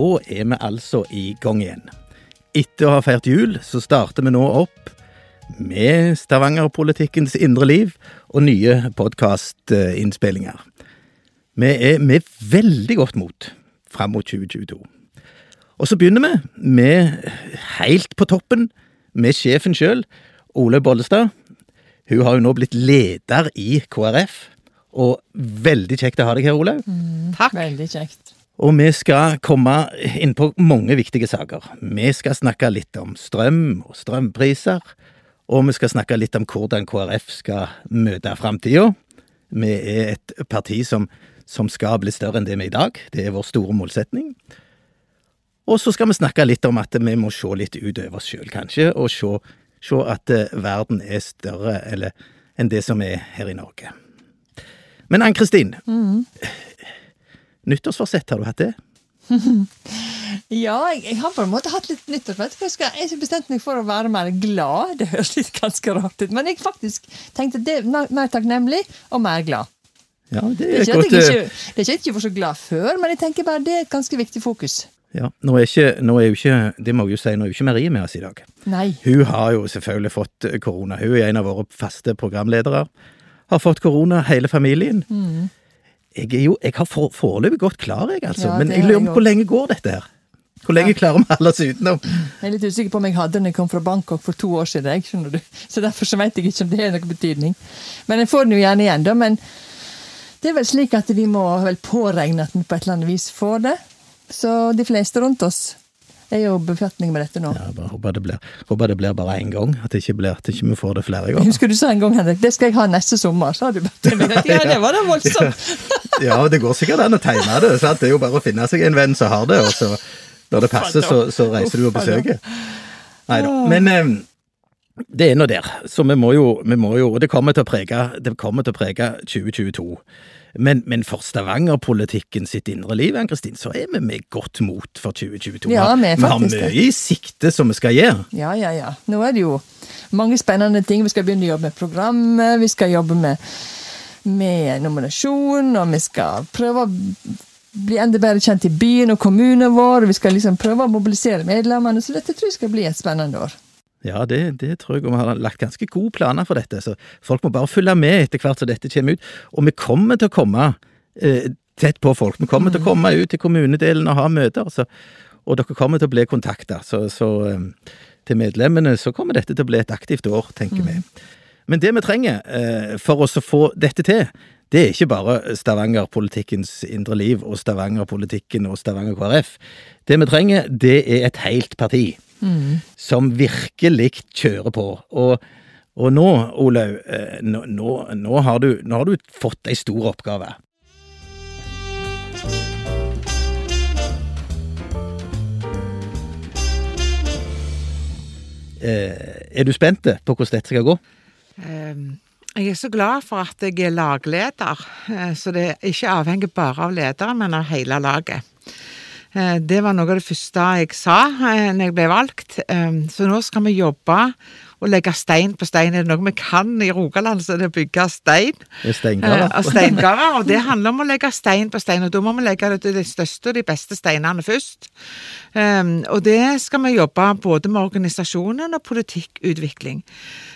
da er vi altså i gang igjen. Etter å ha feirt jul, så starter vi nå opp med Stavanger-politikkens indre liv og nye podkastinnspillinger. Vi er med veldig godt mot fram mot 2022. Og så begynner vi med, helt på toppen, med sjefen sjøl, Ole Bollestad. Hun har jo nå blitt leder i KrF, og veldig kjekt å ha deg her, Olaug. Takk. Veldig kjekt. Og vi skal komme inn på mange viktige saker. Vi skal snakke litt om strøm og strømpriser. Og vi skal snakke litt om hvordan KrF skal møte framtida. Vi er et parti som, som skal bli større enn det vi er i dag. Det er vår store målsetning. Og så skal vi snakke litt om at vi må se litt utover oss sjøl, kanskje, og se, se at eh, verden er større eller, enn det som er her i Norge. Men Ann-Kristin, Mm. Nyttårsforsett, har du hatt det? Ja, jeg, har på en måte hatt litt nyttårsforsett. Jeg, har bestemt meg for å være mer glad. Det høres litt ganske rart ut, men jeg faktisk tenkte det er mer, takknemlig og mer glad. Ja, det Det er er et ikke at godt jeg eh, ikke, det er ikke at jeg var så glad før, men jeg tenker bare det er et ganske viktig fokus. Ja, nå er, ikke, nå er jo ikke, det må jeg jo si, nå er jo ikke Marie med oss i dag. Nei. Hun har jo selvfølgelig fått korona. Hun er en av våre faste programledere. Har fått korona, hele familien. Jeg jo, jeg har for, foreløpig gått klar, jeg, altså. Ja, Men jeg lurer på hvor lenge går dette her? Hvor lenge klarer vi holde oss utenom? Jeg er litt usikker på om jeg hadde den jeg kom fra Bangkok for to år siden. Jeg, skjønner du. Så Derfor så vet jeg ikke om det har noen betydning. Men jeg får den jo gjerne igjen, da. Men det er vel slik at vi må vel påregne at vi på et eller annet vis får det. Så de fleste rundt oss er jo befatning med dette nå. Ja, bare håper det blir, håper det blir bare én gang. At det ikke blir, at ikke vi får det flere ganger. Husker du sa en gang, Henrik, det skal jeg ha neste sommer. sa du. Ja, det var da voldsomt. Ja, det går sikkert an å tegne det. Sant? Det er jo bare å finne seg en venn som har det, og så når det passer, så, så reiser du og besøker. Nei da. Men eh, det er nå der. Så vi må jo, vi må jo Og det kommer til å prege, det kommer til å prege 2022. Men, men for Stavanger-politikken sitt indre liv, Ann-Kristin, så er vi med godt mot for 2022. Ja, vi vi har mye i sikte som vi skal gjøre. Ja, ja, ja. Nå er det jo mange spennende ting. Vi skal begynne å jobbe med programmet, vi skal jobbe med, med nominasjon, og vi skal prøve å bli enda bedre kjent i byen og kommunen vår. og Vi skal liksom prøve å mobilisere medlemmene, så dette tror jeg skal bli et spennende år. Ja, det, det tror jeg, og vi har lagt ganske gode planer for dette, så folk må bare følge med etter hvert som dette kommer ut. Og vi kommer til å komme eh, tett på folk. Vi kommer til å komme ut til kommunedelen og ha møter, så, og dere kommer til å bli kontakta. Så, så eh, til medlemmene så kommer dette til å bli et aktivt år, tenker vi. Men det vi trenger eh, for oss å få dette til, det er ikke bare Stavanger-politikkens indre liv og Stavanger-politikken og Stavanger KrF. Det vi trenger, det er et helt parti som virkelig kjører på. Og, og nå, Olaug, eh, nå, nå, nå, har du, nå har du fått ei stor oppgave. Eh, er du spent på hvordan dette skal gå? Ehm, Jeg er så glad for at jeg er lagleder, eh, så det er ikke avhengig bare av lederen, men av hele laget. Eh, Det var noe av det første jeg sa eh, når jeg ble valgt. Ehm, Så nå skal vi jobbe og legge stein på stein. Er det noe vi kan i Rogaland, så er det å bygge stein. Er. Eh, steingarder, og det handler om å legge stein på stein, og da må vi legge det til de største og de beste steinene først. Um, og det skal vi jobbe både med organisasjonen og politikkutvikling.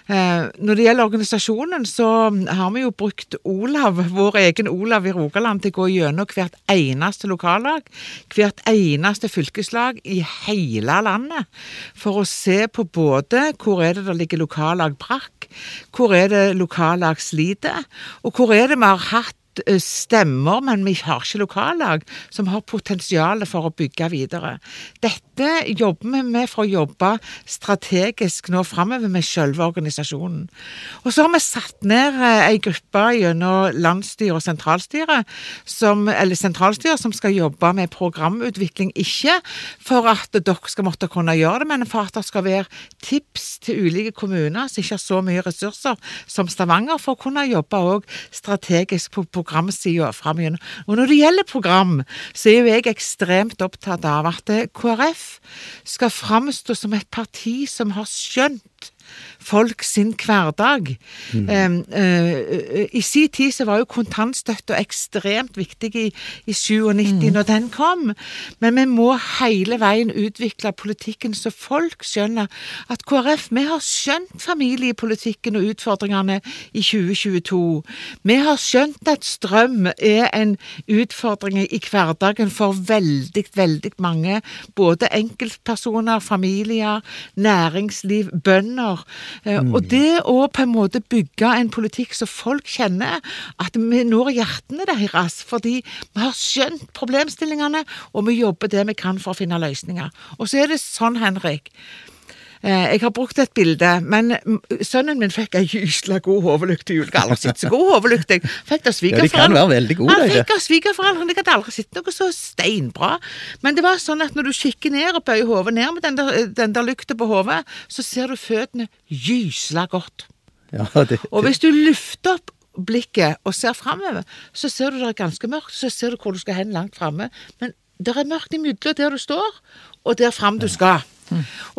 Uh, når det gjelder organisasjonen, så har vi jo brukt Olav, vår egen Olav i Rogaland, til å gå gjennom hvert eneste lokallag, hvert eneste fylkeslag i hele landet, for å se på både hvor er det det ligger lokallag brakk, hvor er det lokallag sliter, og hvor er det vi har hatt stemmer, men vi har ikke lokallag som har potensial for å bygge videre. Dette jobber vi med for å jobbe strategisk nå framover med selve organisasjonen. Og så har vi satt ned eh, ei gruppe gjennom landsstyret og sentralstyre, som, eller sentralstyret, som skal jobbe med programutvikling. Ikke for at dere skal måtte kunne gjøre det, men for at det skal være tips til ulike kommuner som ikke har så mye ressurser som Stavanger, for å kunne jobbe òg strategisk på programsida framover. Og når det gjelder program, så er jo jeg ekstremt opptatt av at KrF skal framstå som et parti som har skjønt folk sin hverdag. Mm. Eh, eh, I sin tid så var jo kontantstøtta ekstremt viktig i, i 97 når den kom, men vi må hele veien utvikle politikken så folk skjønner at KrF vi har skjønt familiepolitikken og utfordringene i 2022. Vi har skjønt at strøm er en utfordring i hverdagen for veldig, veldig mange. Både enkeltpersoner, familier, næringsliv, bønder. Eh, Og det å på en måte bygge en politikk så folk kjenner at vi når hjertene deres, fordi vi har skjønt problemstillingene, og vi jobber det vi kan for å finne løsninger. Og så er det sånn, Henrik. Eh, Jeg har brukt et bilde, men mm, sønnen min fikk ei gysla god hodelykt til jul. Jeg har aldri sett så god hodelykt jeg fikk av Ja, veldig gode, Han fikk av svigerforeldrene. Jeg hadde aldri sett noe så steinbra. Men det var sånn at når du kikker ned og bøyer hodet ned med den der, den der lykta på hodet, så ser du føttene gysla godt. Ja, det, Og hvis du løfter opp blikket og ser framover, så ser du det er ganske mørkt, så ser du hvor du skal hen langt framme. Men det er mørkt imellom der du står, og der fram du skal.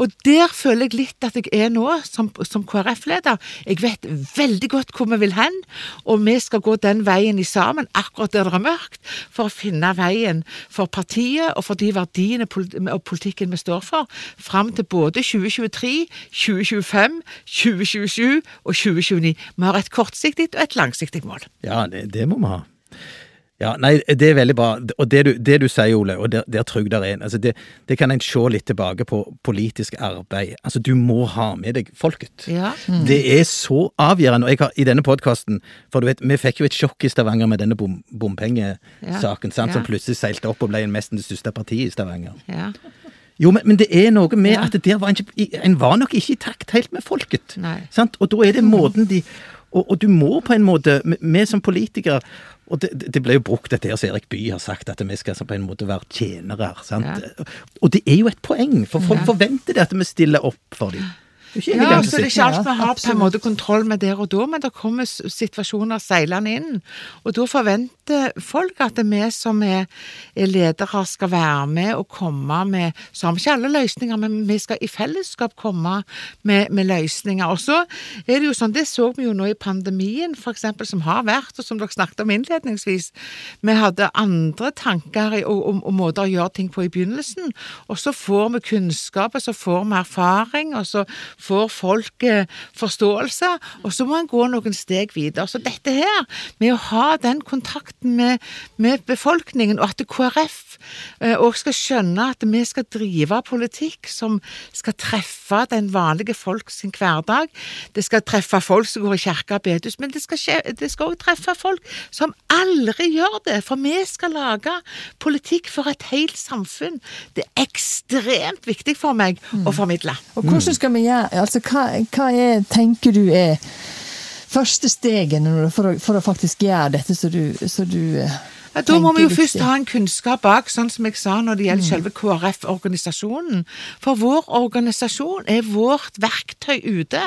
Og der føler jeg litt at jeg er nå, som, som KrF-leder. Jeg vet veldig godt hvor vi vil hen, og vi skal gå den veien i sammen, akkurat der det er mørkt, for å finne veien for partiet og for de verdiene og politikken vi står for, fram til både 2023, 2025, 2027 og 2029. Vi har et kortsiktig og et langsiktig mål. ja det, det må vi ha. Ja, nei, det er veldig bra. Og det du, det du sier, Ole, og der, der trygg der en, altså det, det kan en se litt tilbake på politisk arbeid. Altså, du må ha med deg folket. Ja. Det er så avgjørende. Og jeg har, i denne podkasten For du vet, vi fikk jo et sjokk i Stavanger med denne bom, bompengesaken, Ja. som plutselig seilte opp og ble nesten det største partiet i Stavanger. Ja. Jo, men, men det er noe med Ja. at der var en, en var nok ikke i takt helt med folket. Og da er det måten de og, og du må på en måte, vi- som politikere og det, det- det ble jo brukt dette her som Erik Bye har sagt, at vi skal på en måte være tjenere. sant? Ja. Og det er jo et poeng, for folk Ja. forventer det at vi stiller opp for dem. Ja, så det er ikke alt vi har på en måte kontroll med der og da, men det kommer situasjoner seilende inn. Og da forventer folk at vi som er, er ledere skal være med og komme med Så har vi ikke alle løsninger, men vi skal i fellesskap komme med, med løsninger. Og så er det jo sånn, det så vi jo nå i pandemien, for eksempel, som har vært, og som dere snakket om innledningsvis. Vi hadde andre tanker og, og, og måter å gjøre ting på i begynnelsen, og så får vi kunnskap, og så får vi erfaring, og så får folk eh, forståelse, og så må en gå noen steg videre. Så dette her, med å ha den kontakten med, med befolkningen, og at KrF òg også skal skjønne at vi skal drive politikk som skal treffe den vanlige folk sin hverdag. Det skal treffe folk som går i kirke og bedehus, men det skal, òg treffe folk som aldri gjør det, for vi skal lage politikk for et helt samfunn. Det er ekstremt viktig for meg å formidle. Og hvordan skal vi gjøre altså Hva, hva er, tenker du er første steget for for å faktisk gjøre dette så du, så du eh, Ja, da må vi jo først ha en kunnskap bak, sånn som jeg sa når det gjelder selve KrF-organisasjonen. For vår organisasjon er vårt verktøy ute.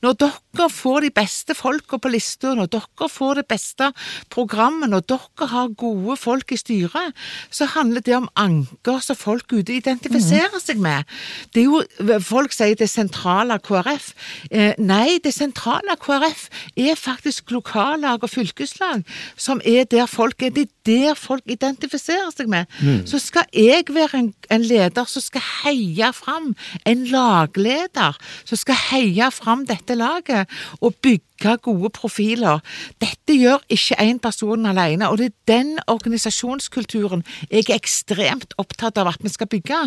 Når dere får de beste folka på lista, når dere får det beste programmet, når dere har gode folk i styret, så handler det om anker som folk ute identifiserer seg med. Det er jo, Folk sier det sentrale KrF. Eh, nei, det sentrale KrF er faktisk lokallag og fylkeslag, som er der folk er. Det der folk identifiserer seg med. Så skal jeg være en, en leder som skal heie fram, en lagleder som skal heie fram dette laget og bygge gode profiler. Dette gjør ikke én person alene, og det er den organisasjonskulturen jeg er ekstremt opptatt av at vi skal bygge.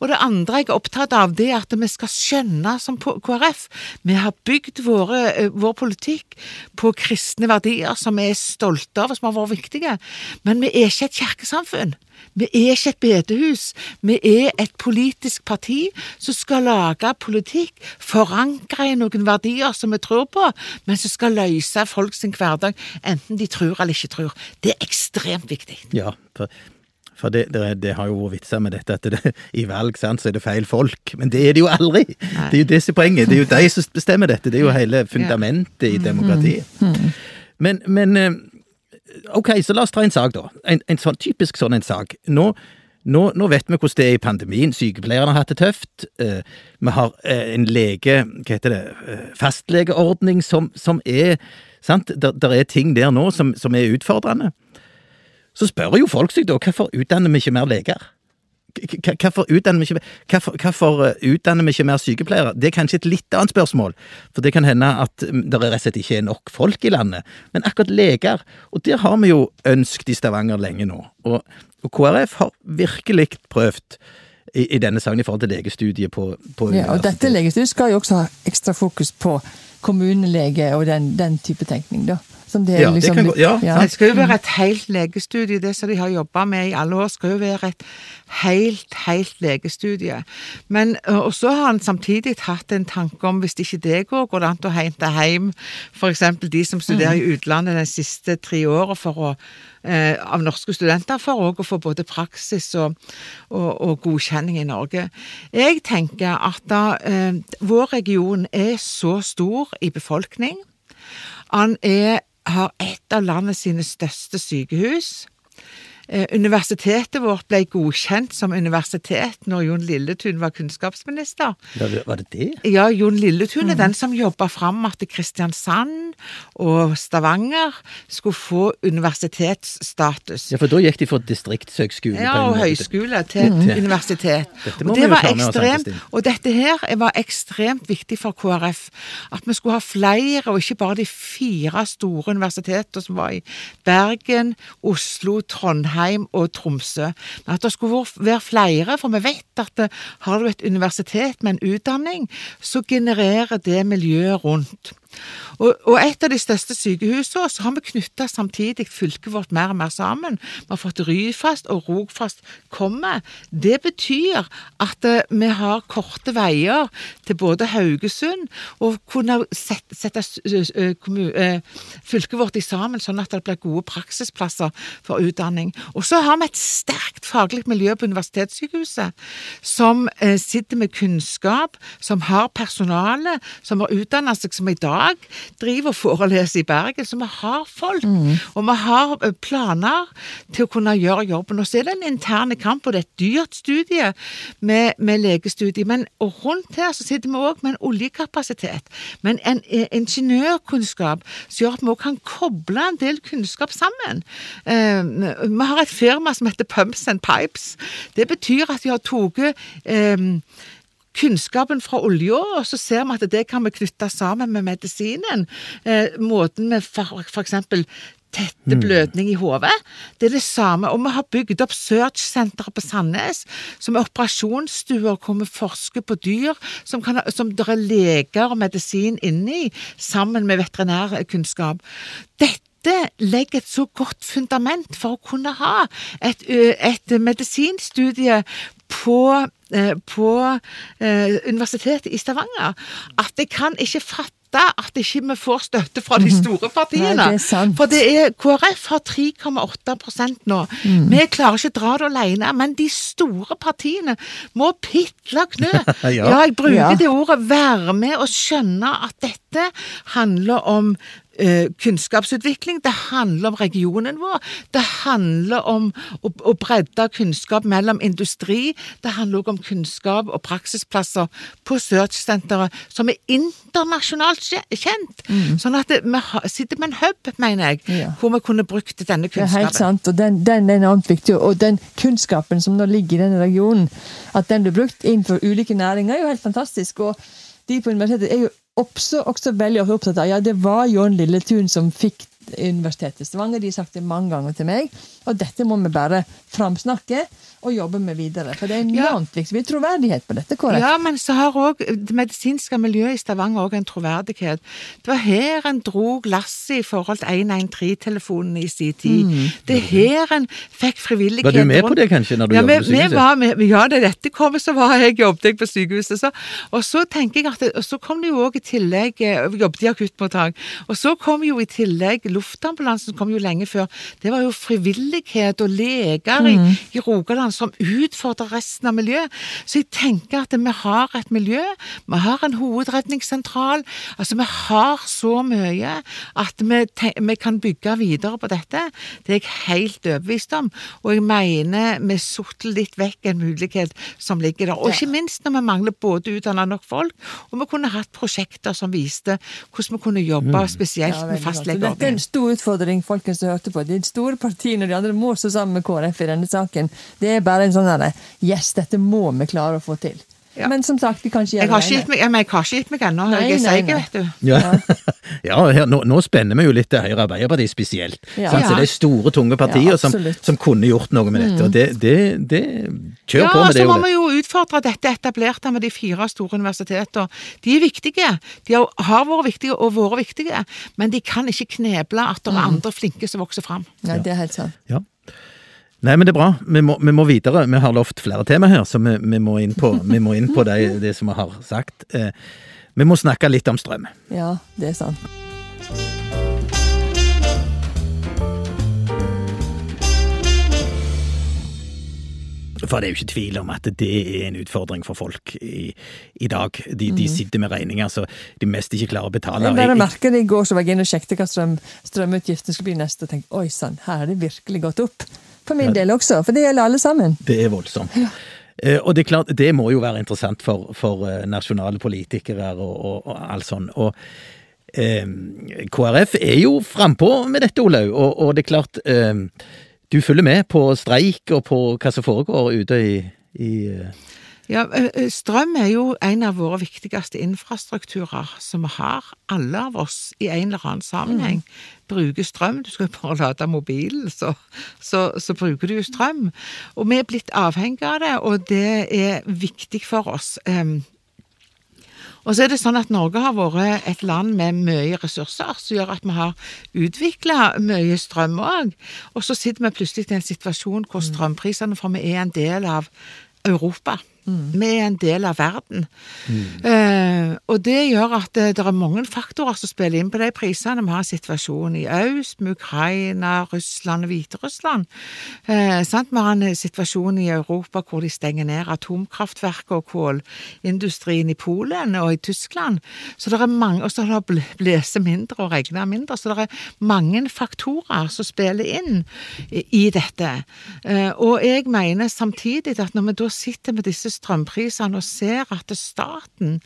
Og det andre jeg er opptatt av, det er at vi skal skjønne som KrF Vi har bygd våre, eh, vår politikk på kristne verdier som vi er stolte av, og som har vært viktige. Men vi er ikke et kirkesamfunn. Vi er ikke et bedehus. Vi er et politisk parti som skal lage politikk, forankre i noen verdier som vi tror på, men som skal løse folk sin hverdag, enten de tror eller ikke tror. Det er ekstremt viktig. Ja, for, for det, det, det har jo vært vitser med dette, at det, i valg sant, så er det feil folk. Men det er det jo aldri! Det er jo det som er poenget. Det er jo de som bestemmer dette. Det er jo hele fundamentet i demokratiet. Men, men eh, Ok, så la oss ta en sak, da. En, en sånn typisk sånn en sak. Nå, Nå, nå vet vi hvordan det er i pandemien. Sykepleierne har hatt det tøft. Eh, vi har eh, en lege, hva heter det, eh, fastlegeordning som, som er sant? Der, er ting der nå som, som er utfordrende. Så spør jo folk seg da hvorfor utdanner vi ikke mer leger? Hvorfor utdanner vi ikke, hvorfor, hvorfor eh, utdanner vi ikke mer sykepleiere? Det er kanskje et litt annet spørsmål, for det kan hende at mm, det rett og slett ikke er nok folk i landet. Men akkurat leger, og der har vi jo ønsket i Stavanger lenge nå. Og, og KrF har virkelig prøvd i, i denne sangen i forhold til legestudiet på, på Ja, og dette legestudiet skal jo også ha ekstra fokus på kommunelege og den, den type tenkning, da. Som det Ja, det liksom kan gå- ja. ja, Det skal jo være et helt legestudie. Det som de har jobba med i alle år, skal jo være et helt, helt legestudie. Men, og så har han samtidig hatt en tanke om hvis ikke det går, går det an å hente hjem f.eks. de som studerer i utlandet de siste tre åra for å eh, av norske studenter for å få både praksis og, og, og godkjenning i Norge. Jeg tenker at da, eh, vår region er så stor i befolkning. Han er, har et av landets sine største sykehus. Eh, Universitetet vårt ble godkjent som universitet når Jon Lilletun var kunnskapsminister. Det, var det det? Ja, Jon Lilletun er den som jobba fram at Kristiansand og Stavanger skulle få universitetsstatus. Ja, for da gikk de for distriktshøgskole. Ja, og høyskole til universitet. Dette må Og vi det jo var ekstremt, og dette her var ekstremt viktig for KrF. At vi skulle ha flere, og ikke bare de fire store universitetene som var i Bergen, Oslo, Trondheim og Tromsø. Men at det skulle være flere, for vi vet at det, har du et universitet med en utdanning, så genererer det miljøet rundt. Og, og et av de største sykehusene, så har vi knytta samtidig fylket vårt mer og mer sammen. Vi har fått Ryfast, og Rogfast kommer. Det betyr at uh, vi har korte veier til både Haugesund og kunne sette, sette uh, eh, fylket vårt i sammen, sånn at det blir gode praksisplasser for utdanning. Og så har vi et sterkt faglig miljø på universitetssykehuset, som sitter med kunnskap, som har personale, som har utdannet seg, som i dag driver og foreleser i Bergen. Så vi har folk, og vi har eh, planer til å kunne gjøre jobben. Og så er det en interne kamp, og det er et dyrt studie med, med legestudie. Men og rundt her så sitter vi òg med en oljekapasitet, men en en ingeniørkunnskap som gjør at vi òg kan koble en del kunnskap sammen. Eh, vi har et firma som heter Pumps and Pipes. Det betyr at vi har tatt eh, kunnskapen fra olja, og så ser vi at det kan vi knytte sammen med medisinen. Eh, måten vi eksempel tette blødning i hodet. Det er det samme. Og vi har bygd opp Search-senteret på Sandnes, som er operasjonsstuer hvor vi forsker på dyr som, kan, som det er leger og medisin inni, sammen med veterinærkunnskap. Dette legger et så godt fundament for å kunne ha et, et medisinstudie på, på eh, Universitetet i Stavanger at jeg kan ikke fatte at ikke vi får støtte fra de store partiene. Nei, det. For det er, KrF har 3,8% nå. Vi klarer ikke å dra det alene, men de store partiene må pitle knø. Ja. ja, jeg bruker Ja. det ordet være med og skjønne at dette handler om eh, kunnskapsutvikling, det handler om regionen vår, det handler om å, å bredde kunnskap mellom industri, det handler også om kunnskap og praksisplasser på Search-senteret, som er internasjonalt kjent. kjent. Sånn at det, vi sitter med en hub, mener jeg, Mm. Ja. hvor vi kunne brukt denne kunnskapen. Det er helt sant, og den, den er enormt viktig. Og den kunnskapen som nå ligger i denne regionen, at den blir brukt innenfor ulike næringer, er jo helt fantastisk. Og de på universitetet er jo også, også veldig opptatt av Ja, det var John Lilletun som fikk Universitetet i Stavanger. De har sagt det mange ganger til meg. Og dette må vi bare framsnakke og jobbe med videre. For det er Ja. enormt viktig. Vi har troverdighet på dette, korrekt? Ja, men så har òg det medisinske miljøet i Stavanger også en troverdighet. Det var her en dro lasset i forhold til 113-telefonen i sin tid. Det er her en fikk frivillighet Var du med på det, kanskje, når du ja, jobbet på sykehuset? var ja, da dette kom, så var jeg jobbet jeg på sykehuset. Så, og så tenker jeg at det, og så kom det jo òg i tillegg eh, Vi jobbet i akuttmottak. Og så kom jo i tillegg luftambulansen kom jo lenge før. Det var jo frivillighet og leger i, i Rogaland som utfordrer resten av miljøet. Så jeg tenker at vi har et miljø, vi har en hovedredningssentral. Altså, vi har så mye at vi, vi kan bygge videre på dette. Det er jeg helt overbevist om. Og jeg mener vi sotler litt vekk en mulighet som ligger der. Og ikke minst når vi mangler både utdanna nok folk, og vi kunne hatt prosjekter som viste hvordan vi kunne jobbe spesielt Ja, med fastlegeordningen. Dette er en stor utfordring, folkens som hørte på. De store partiene og de andre må stå sammen med KrF i denne saken. Det er bare en sånn derre Yes, dette må vi klare å få til. Ja. Men som sagt, vi kan ikke gjøre det meg, jeg, men jeg har ikke gitt meg ennå. Jeg er seig, vet du. Ja, ja her, nå, nå spenner vi jo litt til Høyre og Arbeiderpartiet spesielt. Ja. sant? Så det er store, tunge partier Ja, som, som kunne gjort noe med dette. Og det, det, det Kjør Ja, på og Ja, så må vi jo utfordre dette etablerte med de fire store universitetene. De er viktige. De har, har vært viktige og vært viktige, men de kan ikke kneble at det er andre flinke som vokser fram. Nei, det er helt sant. Ja. Nei, men det er bra. Vi må, vi må videre. Vi har lovt flere tema her, så vi, vi må inn på, vi må inn på det, det som vi har sagt. Eh, vi må snakke litt om strøm. Ja, det er sant. For det er jo ikke tvil om at det er en utfordring for folk i, i dag. De, de sitter med regninger så de mest ikke klarer å betale. Jeg bare merker det i går, så var jeg inne og sjekket hva strøm, strømutgiftene skulle bli neste, og tenkte oi sann, her er det virkelig gått opp. For min del også, for det gjelder alle sammen. Det er voldsomt. Ja. Og det er klart, det må jo være interessant for, for eh, nasjonale politikere og, og, og alt sånn. Og eh, KrF er jo frampå med dette, Olaug. Og, og det er klart, eh, du følger med på streik og på hva som foregår ute i, i eh, Ja, Strøm er jo en av våre viktigste infrastrukturer som vi har. Alle av oss i en eller annen sammenheng bruker strøm. Du skal bare lade mobilen, så, så, så bruker du jo strøm. Og vi er blitt avhengig av det, og det er viktig for oss. Og så er det sånn at Norge har vært et land med mye ressurser, som gjør at vi har utvikla mye strøm òg. Og så sitter vi plutselig i en situasjon hvor strømprisene For vi er en del av Europa. Vi er en del av verden. Eh, og det gjør at det, det er mange faktorer som spiller inn på de prisene. Vi har en situasjon i øst, med Ukraina, Russland og Hviterussland. Eh? Vi har en eh, situasjon i Europa hvor de stenger ned atomkraftverk og kålindustrien i Polen og i Tyskland. Så det er mange, og så har det blåst mindre og regnet mindre. Så det er mange faktorer som spiller inn i, i dette. Eh, og jeg mener samtidig at når vi da sitter med disse strømprisene og ser at staten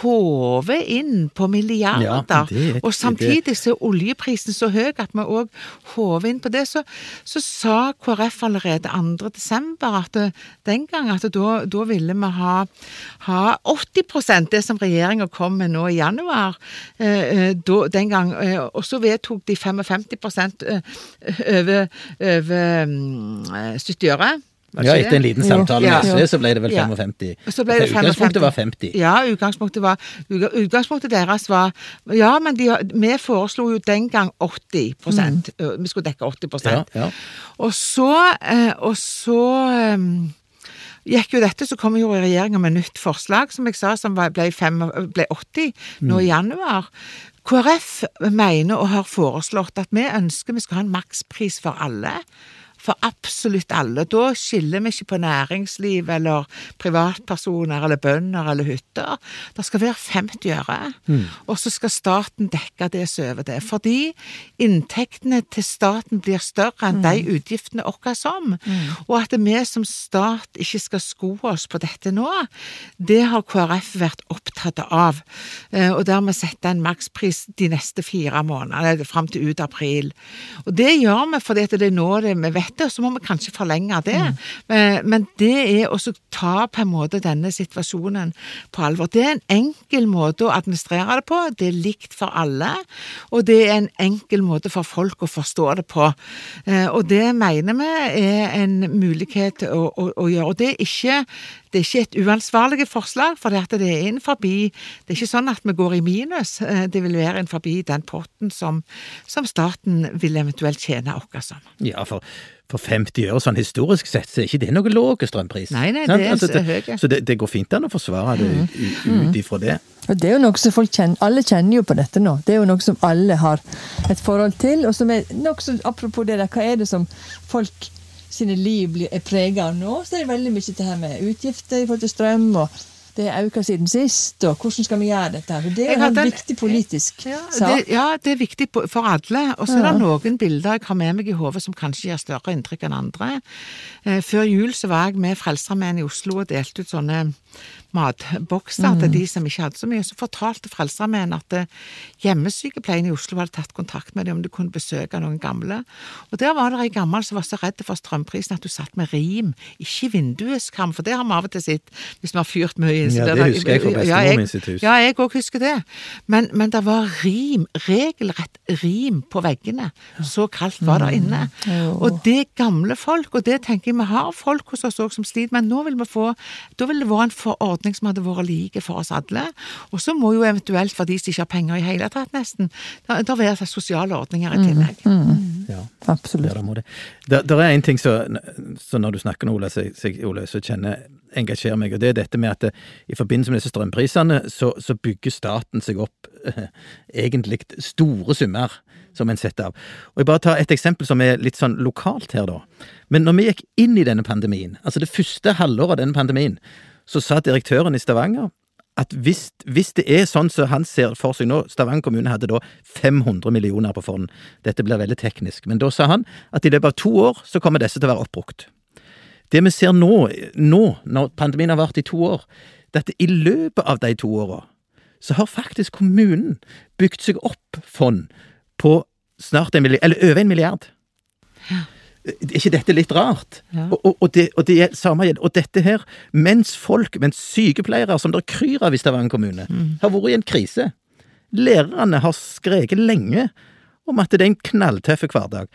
håver inn på milliarder, Ja, og samtidig så er oljeprisen så høy at vi òg håver inn på det, så, så sa KrF allerede 2. desember at det, den gang at da, da ville vi ha, ha 80 det som regjeringa kom med nå i januar. Eh, eh, da, den gang, eh, og så vedtok de 55 eh, over, over mm, eh, 70 øre. Ja, etter en liten samtale med SV, så ble det vel Ja. 55. Så ble det 55. Utgangspunktet var 50. Ja, utgangspunktet, var, utgangspunktet deres var Ja, men de, vi foreslo jo den gang 80 mm. Vi skulle dekke 80 Ja, ja. Og så, eh, og så eh, gikk jo dette, så kom jo regjeringa med nytt forslag, som jeg sa, som ble, fem, ble 80 nå i januar. KrF mener og har foreslått at vi ønsker vi skal ha en makspris for alle. For absolutt alle. Da skiller vi ikke på næringsliv eller privatpersoner eller bønder eller hytter. Det skal være 50 øre, og så skal staten dekke det som er over det. Fordi inntektene til staten blir større enn de utgiftene våre som. Og at vi som stat ikke skal sko oss på dette nå, det har KrF vært opptatt av. Eh, Og dermed sette en makspris de neste fire månedene, fram til ut april. Og det gjør vi fordi det er nå det vi vet det, og så må vi kanskje forlenge det. Mm. Men det er å ta på en måte denne situasjonen på alvor. Det er en enkel måte å administrere det på, det er likt for alle, og det er en enkel måte for folk å forstå det på. Eh, Og det mener vi er en mulighet å, å, å gjøre. Og det er ikke det er ikke et uansvarlig forslag, for det, det er innenfor Det er ikke sånn at vi går i minus. Eh, det vil være innenfor den potten som, som staten vil eventuelt tjene oss som. Ja, for for 50 år, sånn historisk sett, så er ikke det noe lav strømpris. Nei, nei, det er altså, det, høy. Så det, det, går fint an å forsvare det ut, ut ifra det. Og det er jo noe som folk kjenner, Alle kjenner jo på dette nå. Det er jo noe som alle har et forhold til. Og som er nokså apropos det der, hva er det som folk sine liv er prega av nå? Så er det veldig mye det her med utgifter i forhold til strøm. og det er økt siden sist, og hvordan skal vi gjøre dette? her? Det er en viktig politisk ja, sak. Det, ja, det er viktig for alle. Og så er det noen bilder jeg har med meg i hodet som kanskje gir større inntrykk enn andre. Eh, før jul så var jeg med Frelsesarmeen i Oslo og delte ut sånne matbokser mm. til de som ikke hadde så mye. Så fortalte Frelsesarmeen at eh, hjemmesykepleien i Oslo hadde tatt kontakt med dem om de kunne besøke noen gamle. Og der var det ei gammel som var så redd for strømprisen at hun satt med rim, ikke vindueskram, for det har vi av og til sett hvis vi har fyrt mye. Ja, det husker jeg fra bestemor min sitt hus. Ja, jeg òg husker det. Men, men, det var rim, regelrett rim på veggene. Så kaldt var det inne. Mm. Og det gamle folk, og det tenker jeg vi har folk hos oss òg som sliter, men nå vil vi få Da vil det være en forordning ordning som hadde vært like for oss alle. Og så må jo eventuelt, for de som ikke har penger i hele tatt, nesten, da, da være sosiale ordninger i tillegg. Mm, mm. Ja, absolutt. Ja, det, det, det, er en ting som når du snakker nå, Ole, så, Ole, så kjenner engasjerer meg, og det er dette med at det, i forbindelse med disse strømprisene, så, så bygger staten seg opp eh, egentlig store summer som en setter av. Og jeg bare tar et eksempel som er litt sånn lokalt her, da. Men når vi gikk inn i denne pandemien, altså det første halvåret av denne pandemien, så sa direktøren i Stavanger at hvis, hvis, det er sånn som han ser for seg nå Stavanger kommune hadde da 500 millioner på fond. Dette blir veldig teknisk. Men da sa han at i løpet av to år så kommer disse til å være oppbrukt. Det vi ser nå, nå når pandemien har vart i to år, det er at i løpet av de to åra så har faktisk kommunen bygd seg opp fond på snart en milliard, eller over en milliard. Ja. Er ikke dette litt rart? Ja. Og, og, og, det, og, det, samme Og dette her, mens folk, mens sykepleiere, som det kryr av i Stavanger kommune, mm. har vært i en krise. Lærerne har skreket lenge om at det er en knalltøff hverdag.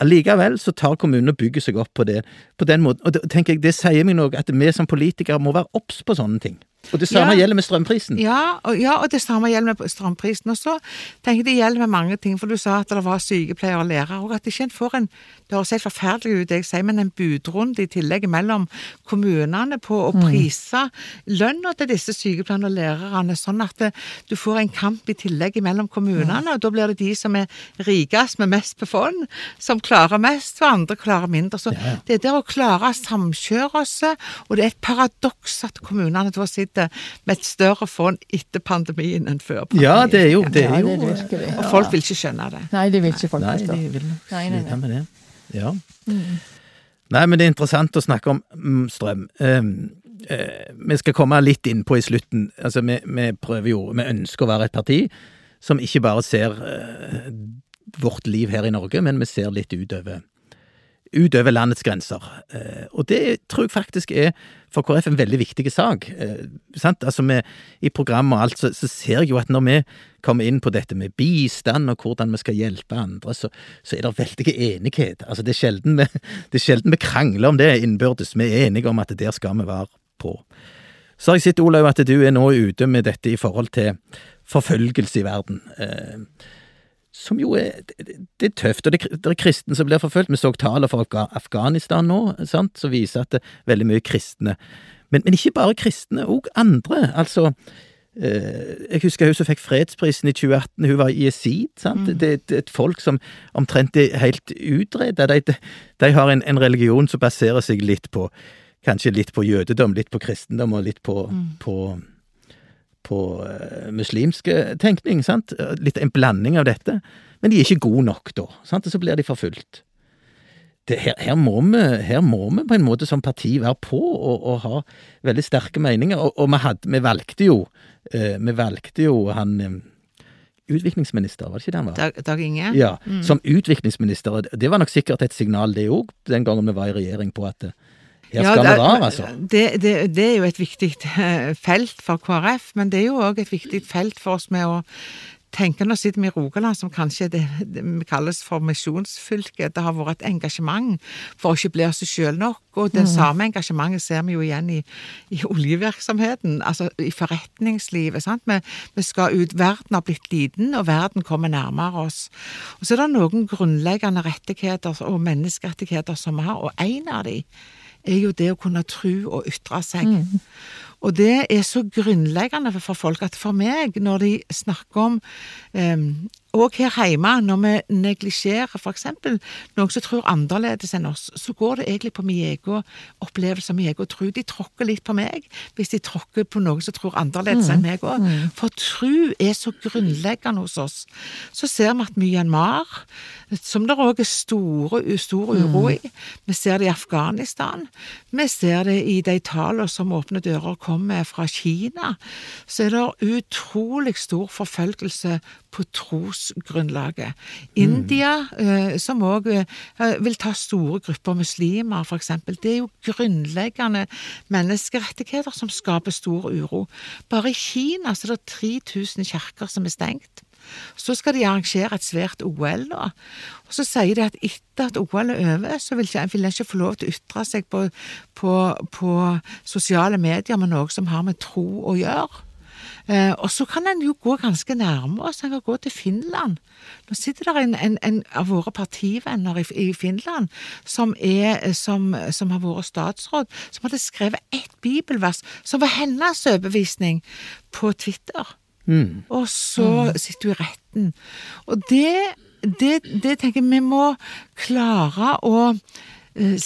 Allikevel så tar kommunen og bygger seg opp på det på den måten. Og det, tenker jeg, det sier meg noe at vi som politikere må være obs på sånne ting. Og det samme ja. gjelder med strømprisen. Ja og, ja, og det samme gjelder med strømprisen. Og så tenker jeg det gjelder med mange ting, for du sa at det var sykepleiere og lærere, og at ikke en får en Det høres helt forferdelig ut, det jeg sier, men en budrunde i tillegg mellom kommunene på å mm. prise mm. lønna til disse sykepleierne og lærerne, sånn at det, du får en kamp i tillegg mellom kommunene, Ja. og da blir det de som er rikest med mest på fond, som klarer mest, og andre klarer mindre. Så det er det å klare å samkjøre oss, og det er et paradoks at kommunene da sitter sitter med et større fond etter pandemien enn før pandemien. Ja, det er jo, det er jo ja, det er Og folk vil ikke skjønne det. Nei, det vil ikke folk forstå. Nei, de vil slite med det. Ja. Mm. Nei, men det er interessant å snakke om mm, strøm. Um, uh, vi skal komme litt innpå i slutten. Altså, vi, vi, prøver jo Vi ønsker å være et parti som ikke bare ser uh, vårt liv her i Norge, men vi ser litt utover utover landets grenser. Eh, og det tror jeg faktisk er for KrF en veldig viktig sak. Eh, altså I programmet og alt så, så, ser jeg jo at når vi kommer inn på dette med bistand og hvordan vi skal hjelpe andre, så, så er det veldig enighet. Altså det er, sjelden vi, det er sjelden vi krangler om det innbyrdes. Vi er enige om at der skal vi være på. Så har jeg sett, Olaug, at du er nå ute med dette i forhold til forfølgelse i verden. Eh, som jo er Det er tøft, og det, det er kristne som blir forfulgt. Vi så taler fra Afghanistan nå, sant, som viser at det er veldig mye kristne. Men, men ikke bare kristne, òg andre. Altså eh, Jeg husker hun som fikk fredsprisen i 2018, hun var jesid. sant? Mm. Det, det, er et folk som omtrent er helt utreda. De, de, de, har en, en, religion som baserer seg litt på Kanskje litt på jødedom, litt på kristendom og litt på, mm. på på uh, muslimsk tenkning, sant? Litt en blanding av dette. Men de er ikke gode nok, da. Sant? Og så blir de forfulgt. Her, her, må vi, her, må vi, på en måte som parti være på og, og ha veldig sterke meninger. Og, og vi, hadde, vi, valgte jo uh, Vi valgte jo han utviklingsminister, var det ikke det han var? Dag, Dag Inge? Ja, mm. som utviklingsminister. Det var nok sikkert et signal, det òg, den gangen vi var i regjering, på at her skal ja, det, vi være, altså. Det, det, det, er jo et viktig eh, felt for KrF, men det er jo òg et viktig felt for oss med å tenke Nå sitter vi i Rogaland, som kanskje det, det vi kalles for misjonsfylket. Det har vært et engasjement for å ikke bli oss sjøl nok. Og det samme engasjementet ser vi jo igjen i, i oljevirksomheten, altså i forretningslivet. sant? Vi, vi skal ut. Verden har blitt liten, og verden kommer nærmere oss. Og så er det noen grunnleggende rettigheter og menneskerettigheter som vi har, og en av de er jo det å kunne tro og ytre seg. Og det er så grunnleggende for folk at for meg, når de snakker om um, og her hjemme, når vi neglisjerer f.eks. noen som tror annerledes enn oss, så går det egentlig på min egen opplevelse, av min egen tro. De tråkker litt på meg hvis de tråkker på noen som tror annerledes enn meg òg. For tro er så grunnleggende hos oss. Så ser vi at Myanmar, som det òg er store, stor uro i, vi ser det i Afghanistan, vi ser det i de tallene som Åpne dører kommer fra Kina, så er det utrolig stor forfølgelse på trosgrunnlaget. India, eh, som òg eh, vil ta store grupper muslimer, eksempel. Det er jo grunnleggende menneskerettigheter som skaper stor uro. Bare i Kina så er det 3000 kirker som er stengt. Så skal de arrangere et svært OL nå. Og så sier de at etter at OL er over, så vil en ikke, ikke få lov til å ytre seg på, på, på sosiale medier med noe som har med tro å gjøre. Eh, og så kan en jo gå ganske nærme oss, en kan gå til Finland. Nå sitter der en, en, en av våre partivenner i, i Finland som, er, som, som, har vært statsråd, som hadde skrevet ett bibelvers som var hennes overbevisning på Twitter. Mm. Og så sitter hun i retten. Og det, det, det tenker jeg vi må klare å eh,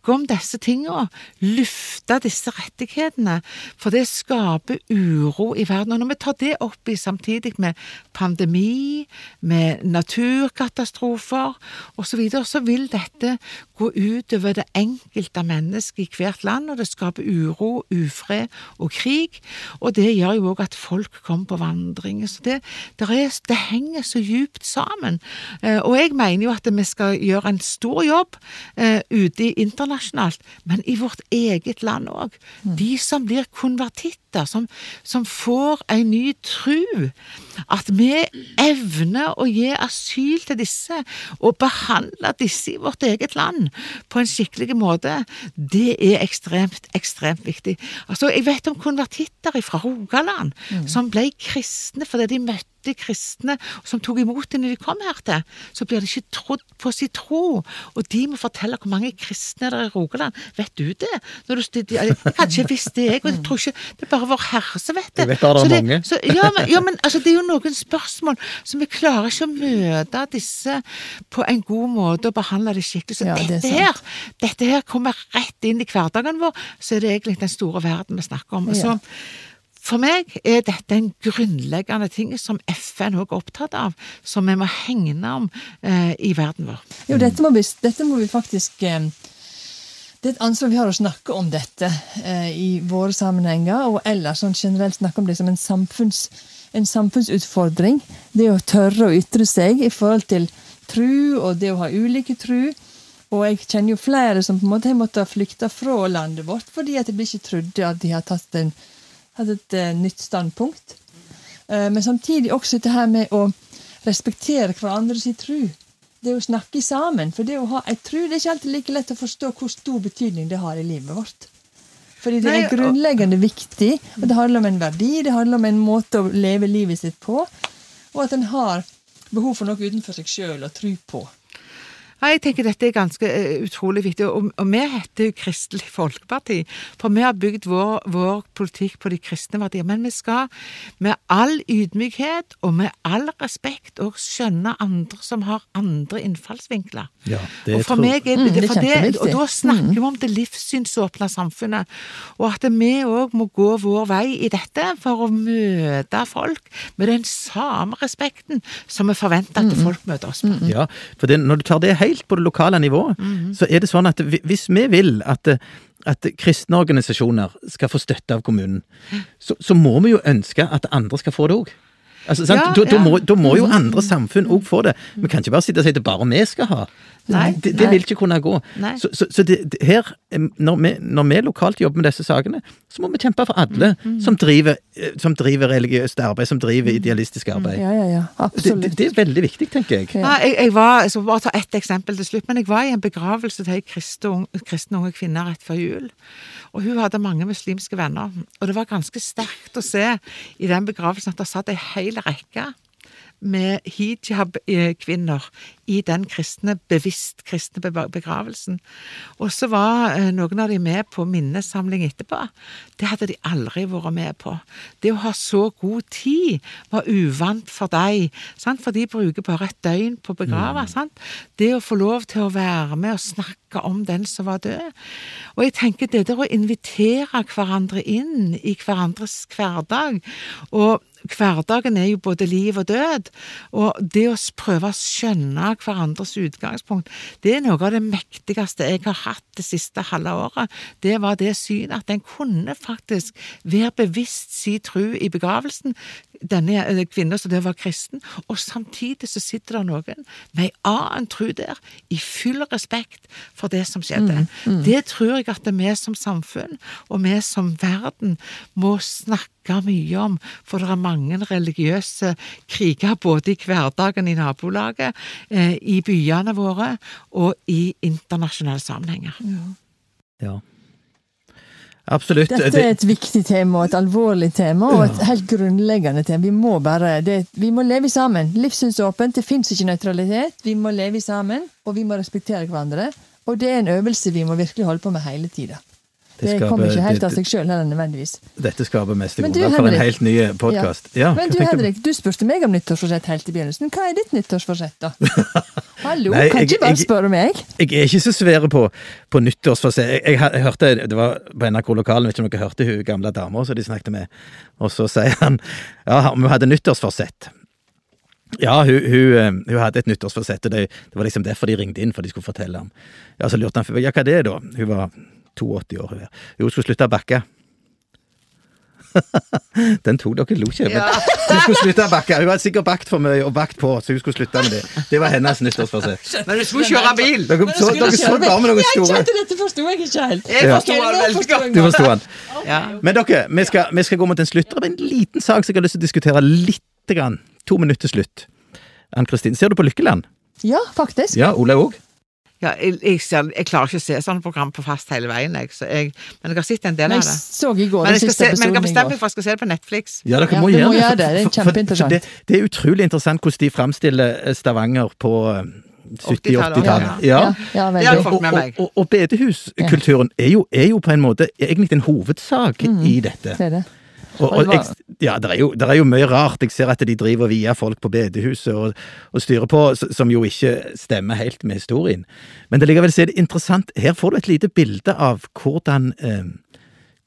snakke om disse tingene, lufte disse rettighetene, for det skaper uro i verden. Og når vi tar det opp i samtidig med pandemi, med naturkatastrofer osv., så, videre, så vil dette gå utover det enkelte mennesket i hvert land, og det skaper uro, ufred og krig. Og det gjør jo òg at folk kommer på vandring. Så det, det, er, det henger så djupt sammen. Eh, og jeg mener jo at vi skal gjøre en stor jobb eh, ute i internasjonalt, men i vårt eget land òg. De som blir konvertitter, som, som får en ny tru. At vi evner å gi asyl til disse, og behandle disse i vårt eget land på en skikkelig måte, det er ekstremt, ekstremt viktig. Altså, Jeg vet om konvertitter fra Rogaland som ble kristne fordi de møtte kristne som tok imot det når de kom her til, så blir de ikke trodd på sin tro. Og de må fortelle hvor mange kristne det er i Rogaland. Vet du det? Når du, de, kanskje visste jeg, og jeg tror ikke det er bare Vår Herre som vet det. Jeg vet bare det er Så mange. Så, ja, men, ja, men altså, det er jo noen spørsmål som vi klarer ikke å møte disse på en god måte og behandle det skikkelig. Så Ja, det dette, her, dette her kommer rett inn i hverdagen vår, så er det egentlig den store verden vi snakker om. Og Så for meg er dette en grunnleggende ting som FN også er opptatt av, som vi må hegne om eh, i verden vår. Jo, dette må vi, dette må vi faktisk eh, Det er et ansvar vi har å snakke om dette eh, i våre sammenhenger, og ellers sånn generelt snakke om det som en, samfunns, en samfunnsutfordring. Det å tørre å ytre seg i forhold til tru, og det å ha ulike tru. Og jeg kjenner jo flere som på en måte har måttet flykte fra landet vårt fordi at de ikke trodde at de har tatt en, hatt et eh, nytt standpunkt. Eh, men samtidig også dette her med å respektere hverandre sin tru. Det å snakke sammen. For det å ha ei tru det er ikke alltid like lett å forstå hvor stor betydning det har i livet vårt. Fordi det er grunnleggende viktig, og det handler om en verdi, det handler om en måte å leve livet sitt på, og at en har behov for noe utenfor seg sjøl å tro på. Ja, jeg tenker dette er ganske eh, utrolig viktig, og, og vi heter jo Kristelig Folkeparti, for vi har bygd vår, vår politikk på de kristne verdier. Men vi skal med all ydmykhet og med all respekt òg skjønne andre som har andre innfallsvinkler. Ja, det og for tror- meg er Mm, det, det er for det, og da snakker vi om det livssynsåpne samfunnet, og at vi òg må gå vår vei i dette for å møte folk med den samme respekten som vi forventer at folk møter oss med. Ja, for det, når du tar det helt på det lokale nivået, så er det sånn at hvis vi vil at, at kristne organisasjoner skal få støtte av kommunen, så, så må vi jo ønske at andre skal få det òg. Altså, sant? Ja, da, da, ja. må, da må jo andre samfunn òg få det. Vi kan ikke bare sitte og si at det bare vi skal ha. Nei, det, det vil ikke kunne gå. Nei. Så, så, så det, det, her, når vi, når vi lokalt jobber med disse sakene, så må vi kjempe for alle Mm, som, driver, eh, som driver religiøst arbeid, som driver idealistisk arbeid. Ja, ja, ja. Det, Absolutt. det, det er veldig viktig, tenker jeg. Ja. Ja, jeg, jeg var, jeg skal bare ta ett eksempel til slutt, men jeg var i en begravelse til ei kristen unge kvinne rett før jul. Og hun hadde mange muslimske venner. Og det var ganske sterkt å se i den begravelsen at det satt ei hel rekke med hijab-kvinner i den kristne, bevisst kristne begravelsen. Og så var eh, noen av de med på minnesamling etterpå. Det hadde de aldri vært med på. Det å ha så god tid var uvant for dem, sant? for de bruker bare et døgn på å begrave. Sant? Det å få lov til å være med og snakke om den som var død. Og jeg tenker det der å invitere hverandre inn i hverandres hverdag, og hverdagen er jo både liv og død, og det å prøve å skjønne hverandres utgangspunkt, det er noe av det mektigste jeg har hatt det siste halve året. Det var det synet at en kunne faktisk være bevisst si tru i begravelsen, denne eh, kvinnen som der var kristen, og samtidig så sitter det noen med ei annen tru der, i full respekt for det som skjedde. Det tror jeg at vi som samfunn, og vi som verden, må snakke mye om, for det er mange religiøse kriger både i hverdagen i nabolaget, eh, i byene våre og i internasjonale sammenhenger. Ja. Absolutt. Dette er et viktig tema, et alvorlig tema, og et helt grunnleggende tema. Vi må bare, det, vi må leve sammen. Livssynsåpent, det fins ikke nøytralitet. Vi må leve sammen, og vi må respektere hverandre. Og det er en øvelse vi må virkelig holde på med hele tida. Det Det kommer ikke helt av seg sjøl heller, nødvendigvis. Dette skaper mest I grunnlag for en helt ny podkast. Ja. Men du Henrik, du spurte meg om nyttårsforsett helt i begynnelsen. Hva er ditt nyttårsforsett, da? Hallo, Nei, kan jeg- ikke bare spørre meg? Jeg er ikke så svære på, på nyttårsforsett. Jeg, jeg, hørte, Det var på NRK Lokalen, vet ikke om dere hørte hun gamle dama som de snakket med. Og så sier han ja, om hun hadde nyttårsforsett. Ja, hun, hun, eh, hun hadde et nyttårsforsett, og det, det var liksom derfor de ringte inn, for de skulle fortelle ham. Ja, Så lurte han ja, hva er da? Hun var 82 år. Hun, er. Jo, hun skulle slutte å bakke. Den tok dere lo ikke. Men hun skulle slutte å bakke. Hun hadde sikkert bakt for mye og bakt på, så hun skulle slutte med det. Det var hennes nyttårsforsett. Men du skulle kjøre bil! Dere så, dere så bare med noen Jeg store kjente dette forsto jeg ikke helt. Jeg Ja. den veldig godt. Du forsto. Ja. Men dere, vi skal, vi skal gå mot en slutt. Er en liten sak som jeg har lyst til å diskutere litt. Grann. To minutter til slutt. Ann-Kristin, ser du på Lykkeland? Ja, faktisk. Ja, Olaug òg? Ja, jeg, jeg, ser, jeg klarer ikke å se sånne program på fast hele veien, jeg, så jeg, men jeg har sett en del av det. Men jeg, se, men jeg kan bestemme meg for at jeg skal se det på Netflix. Ja, dere må ja, gjøre må det. gjøre det. Det er kjempeinteressant. Det, det er utrolig interessant hvordan de framstiller eh, Stavanger på eh, 80-tallet, 70-80-tallet. ja. Ja. ja, med Og, meg. og, og bedehuskulturen er jo, er jo på en måte egentlig en hovedsak i dette. Det er det. Og, Og jeg, ja, det er, er jo mye rart. Jeg ser at de driver og vier folk på bedehuset og, og styrer på, som jo ikke stemmer helt med historien. Men det likevel så er interessant. Her får du et lite bilde av hvordan eh,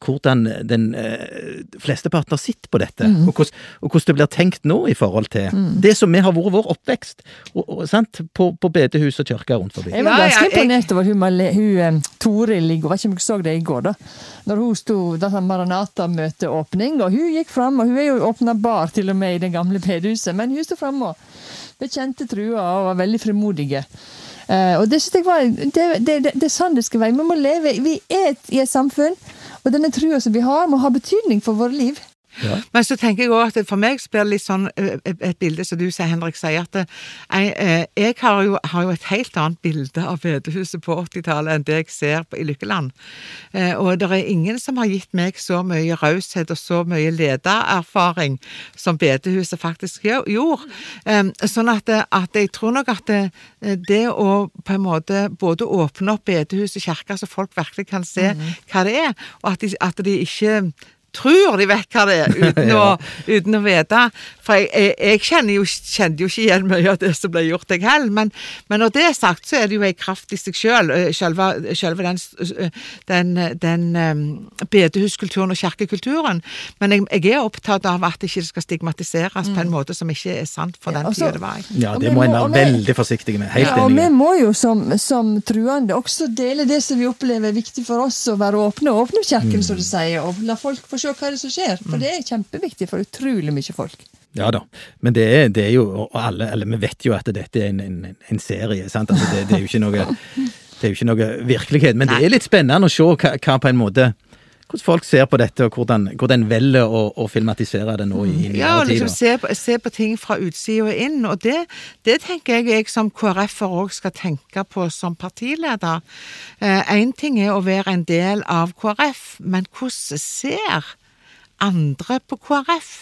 hvordan den eh, flesteparten har sett på dette, Mm. og, hvordan, og hvordan det blir tenkt nå i forhold til det som vi har vært vår oppvekst og, og, sant? På, på bedehus og kirker rundt forbi. Jeg var ganske ja, jeg- imponert over hun, hun eh, Toril i går. Vet ikke om dere så det i går, da. Når hun sto da Maranata-møteåpning, og hun gikk fram, og hun er jo åpna bar til og med i det gamle bedehuset, men hun sto fram og bekjente trua og var veldig frimodige. Uh, og det synes jeg var det, det, det, det er sånn det skal være. Vi må leve Vi er i et samfunn, og denne trua som vi har, må ha betydning for våre liv. Men så tenker jeg også at for meg så blir det litt sånn ø, ø, et bilde som du sier, Henrik, sier at jeg, eh, jeg har, jo, har jo et helt annet bilde av bedehuset på 80-tallet enn det jeg ser på, i Lykkeland. Eh, Og det er ingen som har gitt meg så mye raushet og så mye ledererfaring som bedehuset faktisk gjorde. Eh, Sånn at, at jeg tror nok at det, det å på en måte både åpne opp bedehus og kirker så folk virkelig kan se hva det er, og at de, at de ikke tror de vet hva det er, uten, å, uten å vite. For jeg, jeg, jeg jo, kjente jo ikke igjen mye av det som ble gjort, jeg heller. Men, men når det er sagt, så er det jo en kraft i seg sjøl. Selve, selve den, den, den um, bedehuskulturen og kirkekulturen. Men jeg, jeg er opptatt av at det ikke skal stigmatiseres på en måte som ikke er sant for den og tida det var i. Ja, det må en være veldig forsiktig med. Helt Ja, og vi må jo som, som truende også dele det som vi opplever er viktig for oss, å være åpne. Åpne kirken, som du sier, og la folk få se hva det er som skjer. For det er kjempeviktig for utrolig mye folk. Ja da, men det er, det er jo Og alle, eller vi vet jo at dette er en, en, en serie, sant. Altså, det, det er jo ikke noe Det er jo ikke noe virkelighet, men det er litt spennende å se hva, hva på en måte hvordan folk ser på dette, og hvordan, hvordan velger å, å filmatisere det nå i, i Ja, og liksom se på, se på ting fra utsida og inn. Og det, det tenker jeg jeg som KrF-er òg skal tenke på som partileder. Én ting er å være en del av KrF, men hvordan ser andre på KrF?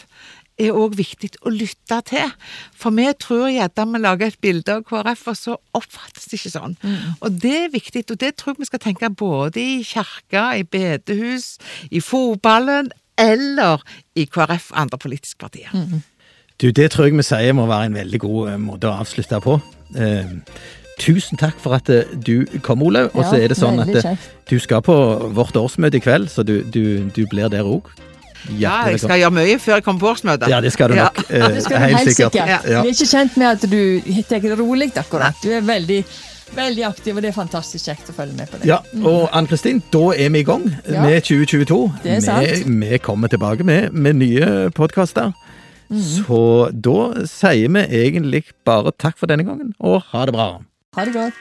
Er òg viktig å lytte til. For vi tror gjerne vi lager et bilde av KrF, og så oppfattes det ikke sånn. Og det er viktig, og det tror jeg vi skal tenke både i kirka, i bedehus, i fotballen eller i KrF og andre politiske partier. Du, det tror jeg vi sier må være en veldig god eh, måte å avslutte på. Eh, tusen takk for at eh, du kom, Olaug. Og så Ja, er det sånn at eh, kjekt. du skal på vårt årsmøte i kveld, så du, du, du blir der òg. Ja, jeg skal gjøre mye før jeg kommer på årsmøtet. Ja, det skal du nok. eh, Det skal du helt sikkert. Ja. Vi er ikke kjent med at du tar det rolig akkurat. Du er veldig, veldig aktiv, og det er fantastisk kjekt å følge med på det. Ja, og Ann-Kristin, da er vi i gang Ja. med 2022. Det er sant. Vi, vi kommer tilbake med, med nye podkaster. Mm. Så da sier vi egentlig bare takk for denne gangen, og ha det bra. Ha det godt.